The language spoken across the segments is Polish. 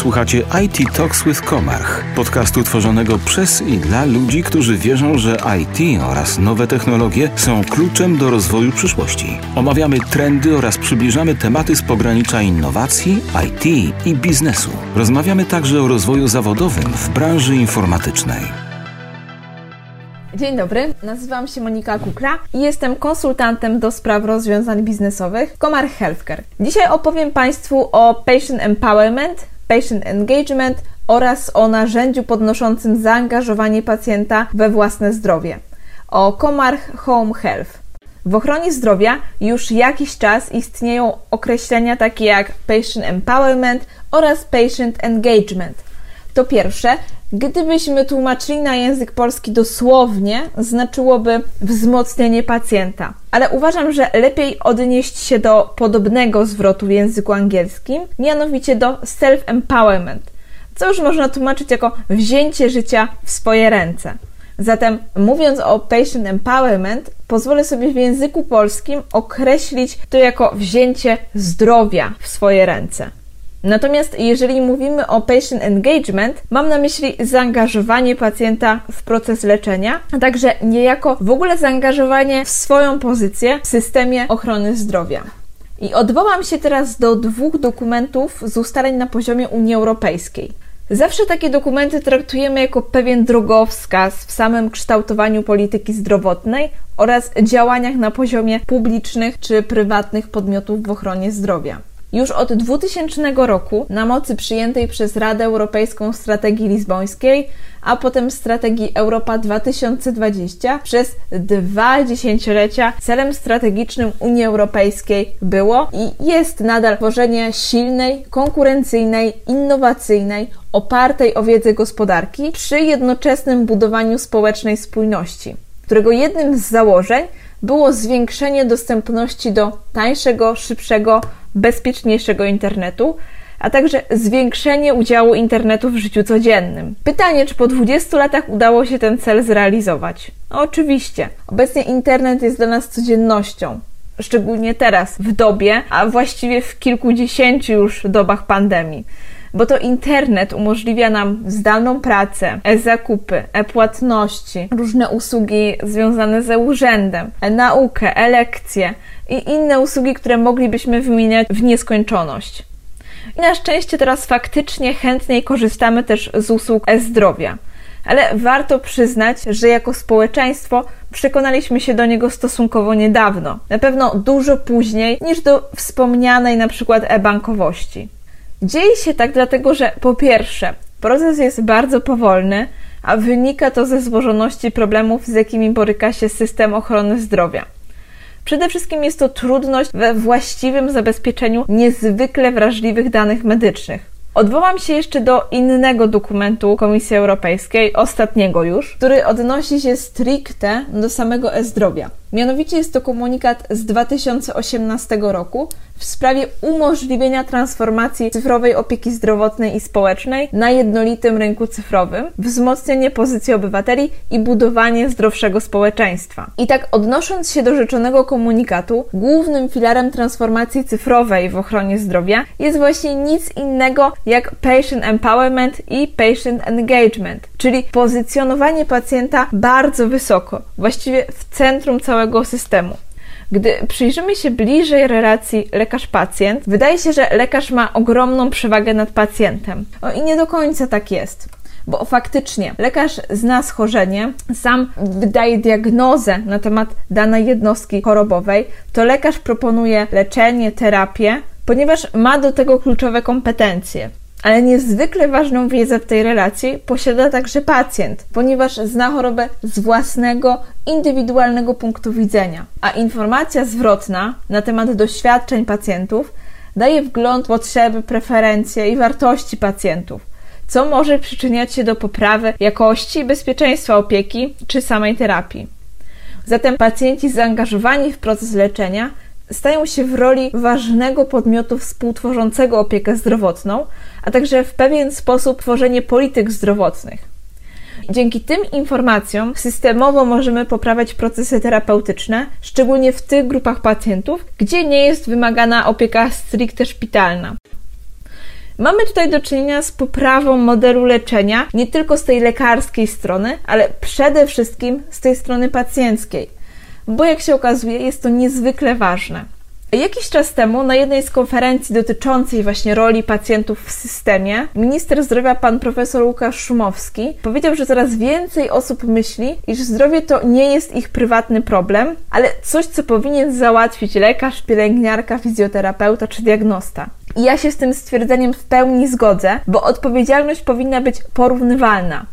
Słuchacie IT Talks with Komarch, podcastu tworzonego przez i dla ludzi, którzy wierzą, że IT oraz nowe technologie są kluczem do rozwoju przyszłości. Omawiamy trendy oraz przybliżamy tematy z pogranicza innowacji, IT i biznesu. Rozmawiamy także o rozwoju zawodowym w branży informatycznej. Dzień dobry, nazywam się Monika Kukra i jestem konsultantem do spraw rozwiązań biznesowych Komar Healthcare. Dzisiaj opowiem Państwu o Patient Empowerment, Patient Engagement oraz o narzędziu podnoszącym zaangażowanie pacjenta we własne zdrowie, o Comarch Home Health. W ochronie zdrowia już jakiś czas istnieją określenia takie jak Patient Empowerment oraz Patient Engagement. To pierwsze, gdybyśmy tłumaczyli na język polski dosłownie, znaczyłoby wzmocnienie pacjenta. Ale uważam, że lepiej odnieść się do podobnego zwrotu w języku angielskim, mianowicie do self-empowerment, co już można tłumaczyć jako wzięcie życia w swoje ręce. Zatem mówiąc o patient empowerment, pozwolę sobie w języku polskim określić to jako wzięcie zdrowia w swoje ręce. Natomiast jeżeli mówimy o patient engagement, mam na myśli zaangażowanie pacjenta w proces leczenia, a także niejako w ogóle zaangażowanie w swoją pozycję w systemie ochrony zdrowia. I odwołam się teraz do dwóch dokumentów z ustaleń na poziomie Unii Europejskiej. Zawsze takie dokumenty traktujemy jako pewien drogowskaz w samym kształtowaniu polityki zdrowotnej oraz działaniach na poziomie publicznych czy prywatnych podmiotów w ochronie zdrowia. Już od 2000 roku, na mocy przyjętej przez Radę Europejską Strategii Lizbońskiej, a potem Strategii Europa 2020, przez dwa dziesięciolecia celem strategicznym Unii Europejskiej było i jest nadal tworzenie silnej, konkurencyjnej, innowacyjnej, opartej o wiedzę gospodarki przy jednoczesnym budowaniu społecznej spójności, którego jednym z założeń było zwiększenie dostępności do tańszego, szybszego, bezpieczniejszego internetu, a także zwiększenie udziału internetu w życiu codziennym. Pytanie, czy po 20 latach udało się ten cel zrealizować? No, oczywiście. Obecnie internet jest dla nas codziennością. Szczególnie teraz, w dobie, a właściwie w kilkudziesięciu już dobach pandemii bo to internet umożliwia nam zdalną pracę, e-zakupy, e-płatności, różne usługi związane ze urzędem, e-naukę, e-lekcje i inne usługi, które moglibyśmy wymieniać w nieskończoność. I na szczęście teraz faktycznie chętniej korzystamy też z usług e-zdrowia. Ale warto przyznać, że jako społeczeństwo przekonaliśmy się do niego stosunkowo niedawno. Na pewno dużo później niż do wspomnianej na przykład e-bankowości. Dzieje się tak dlatego, że po pierwsze, proces jest bardzo powolny, a wynika to ze złożoności problemów, z jakimi boryka się system ochrony zdrowia. Przede wszystkim jest to trudność we właściwym zabezpieczeniu niezwykle wrażliwych danych medycznych. Odwołam się jeszcze do innego dokumentu Komisji Europejskiej, ostatniego już, który odnosi się stricte do samego e-zdrowia. Mianowicie jest to komunikat z 2018 roku w sprawie umożliwienia transformacji cyfrowej opieki zdrowotnej i społecznej na jednolitym rynku cyfrowym, wzmocnienie pozycji obywateli i budowanie zdrowszego społeczeństwa. I tak odnosząc się do rzeczonego komunikatu, głównym filarem transformacji cyfrowej w ochronie zdrowia jest właśnie nic innego jak patient empowerment i patient engagement, czyli pozycjonowanie pacjenta bardzo wysoko, właściwie w centrum całego systemu. Gdy przyjrzymy się bliżej relacji lekarz-pacjent, wydaje się, że lekarz ma ogromną przewagę nad pacjentem. O i nie do końca tak jest. Bo faktycznie lekarz zna schorzenie, sam wydaje diagnozę na temat danej jednostki chorobowej, to lekarz proponuje leczenie, terapię, ponieważ ma do tego kluczowe kompetencje. Ale niezwykle ważną wiedzę w tej relacji posiada także pacjent, ponieważ zna chorobę z własnego, indywidualnego punktu widzenia. A informacja zwrotna na temat doświadczeń pacjentów daje wgląd w potrzeby, preferencje i wartości pacjentów, co może przyczyniać się do poprawy jakości i bezpieczeństwa opieki czy samej terapii. Zatem pacjenci zaangażowani w proces leczenia stają się w roli ważnego podmiotu współtworzącego opiekę zdrowotną, a także w pewien sposób tworzenie polityk zdrowotnych. Dzięki tym informacjom systemowo możemy poprawiać procesy terapeutyczne, szczególnie w tych grupach pacjentów, gdzie nie jest wymagana opieka stricte szpitalna. Mamy tutaj do czynienia z poprawą modelu leczenia, nie tylko z tej lekarskiej strony, ale przede wszystkim z tej strony pacjenckiej, bo jak się okazuje, jest to niezwykle ważne. Jakiś czas temu na jednej z konferencji dotyczącej właśnie roli pacjentów w systemie, minister zdrowia pan profesor Łukasz Szumowski powiedział, że coraz więcej osób myśli, iż zdrowie to nie jest ich prywatny problem, ale coś, co powinien załatwić lekarz, pielęgniarka, fizjoterapeuta czy diagnosta. I ja się z tym stwierdzeniem w pełni zgodzę, bo odpowiedzialność powinna być porównywalna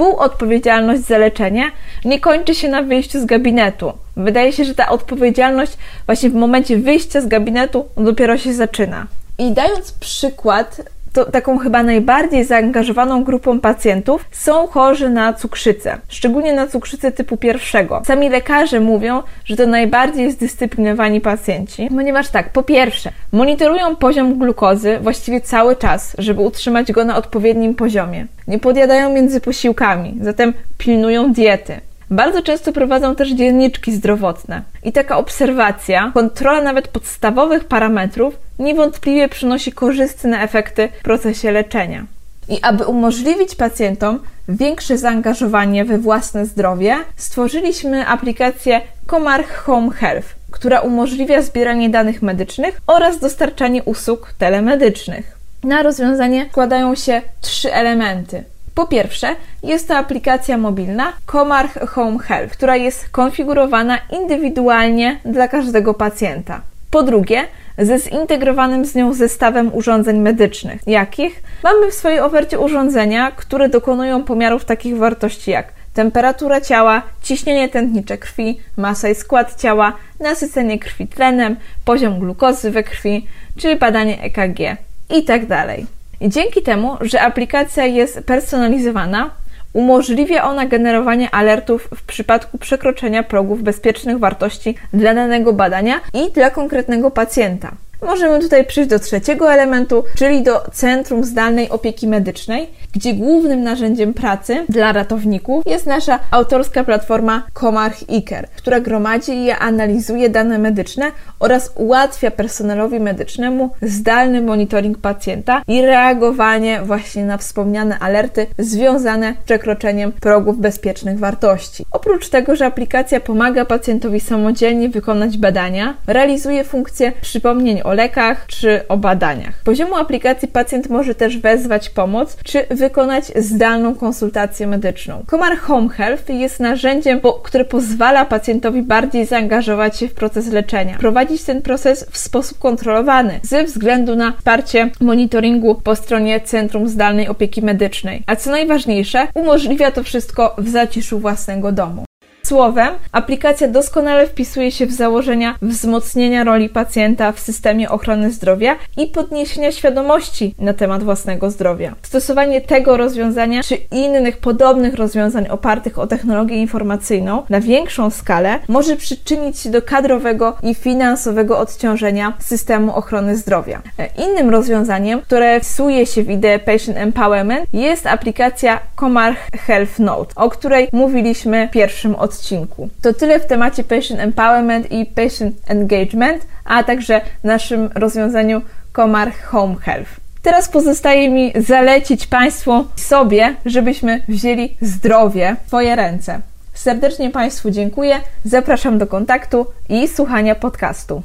współodpowiedzialność za leczenie nie kończy się na wyjściu z gabinetu. Wydaje się, że ta odpowiedzialność właśnie w momencie wyjścia z gabinetu dopiero się zaczyna. I dając przykład to taką chyba najbardziej zaangażowaną grupą pacjentów są chorzy na cukrzycę, szczególnie na cukrzycę typu pierwszego. Sami lekarze mówią, że to najbardziej zdyscyplinowani pacjenci, ponieważ tak, po pierwsze, monitorują poziom glukozy właściwie cały czas, żeby utrzymać go na odpowiednim poziomie. Nie podjadają między posiłkami, zatem pilnują diety. Bardzo często prowadzą też dzienniczki zdrowotne. I taka obserwacja, kontrola nawet podstawowych parametrów niewątpliwie przynosi korzystne efekty w procesie leczenia. I aby umożliwić pacjentom większe zaangażowanie we własne zdrowie, stworzyliśmy aplikację Comarch Home Health, która umożliwia zbieranie danych medycznych oraz dostarczanie usług telemedycznych. Na rozwiązanie składają się trzy elementy. Po pierwsze, jest to aplikacja mobilna Comarch Home Health, która jest konfigurowana indywidualnie dla każdego pacjenta. Po drugie, ze zintegrowanym z nią zestawem urządzeń medycznych. Jakich? Mamy w swojej ofercie urządzenia, które dokonują pomiarów takich wartości jak temperatura ciała, ciśnienie tętnicze krwi, masa i skład ciała, nasycenie krwi tlenem, poziom glukozy we krwi, czy badanie EKG itd. I dzięki temu, że aplikacja jest personalizowana, umożliwia ona generowanie alertów w przypadku przekroczenia progów bezpiecznych wartości dla danego badania i dla konkretnego pacjenta. Możemy tutaj przejść do trzeciego elementu, czyli do Centrum Zdalnej Opieki Medycznej, gdzie głównym narzędziem pracy dla ratowników jest nasza autorska platforma Comarch Iker, która gromadzi i analizuje dane medyczne oraz ułatwia personelowi medycznemu zdalny monitoring pacjenta i reagowanie właśnie na wspomniane alerty związane z przekroczeniem progów bezpiecznych wartości. Oprócz tego, że aplikacja pomaga pacjentowi samodzielnie wykonać badania, realizuje funkcję przypomnień o lekach czy o badaniach. Z poziomu aplikacji pacjent może też wezwać pomoc czy wykonać zdalną konsultację medyczną. Komar Home Health jest narzędziem, które pozwala pacjentowi bardziej zaangażować się w proces leczenia. Prowadzić ten proces w sposób kontrolowany ze względu na wsparcie monitoringu po stronie Centrum Zdalnej Opieki Medycznej. A co najważniejsze, umożliwia to wszystko w zaciszu własnego domu. Słowem, aplikacja doskonale wpisuje się w założenia wzmocnienia roli pacjenta w systemie ochrony zdrowia i podniesienia świadomości na temat własnego zdrowia. Stosowanie tego rozwiązania czy innych podobnych rozwiązań opartych o technologię informacyjną na większą skalę może przyczynić się do kadrowego i finansowego odciążenia systemu ochrony zdrowia. Innym rozwiązaniem, które wpisuje się w ideę Patient Empowerment jest aplikacja Comarch Health Note, o której mówiliśmy w pierwszym odcinku odcinku. To tyle w temacie Patient Empowerment i Patient Engagement, a także naszym rozwiązaniu Comarch Home Health. Teraz pozostaje mi zalecić Państwu sobie, żebyśmy wzięli zdrowie w swoje ręce. Serdecznie Państwu dziękuję, zapraszam do kontaktu i słuchania podcastu.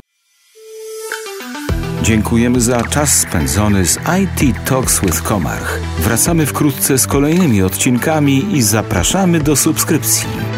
Dziękujemy za czas spędzony z IT Talks with Komarch. Wracamy wkrótce z kolejnymi odcinkami i zapraszamy do subskrypcji.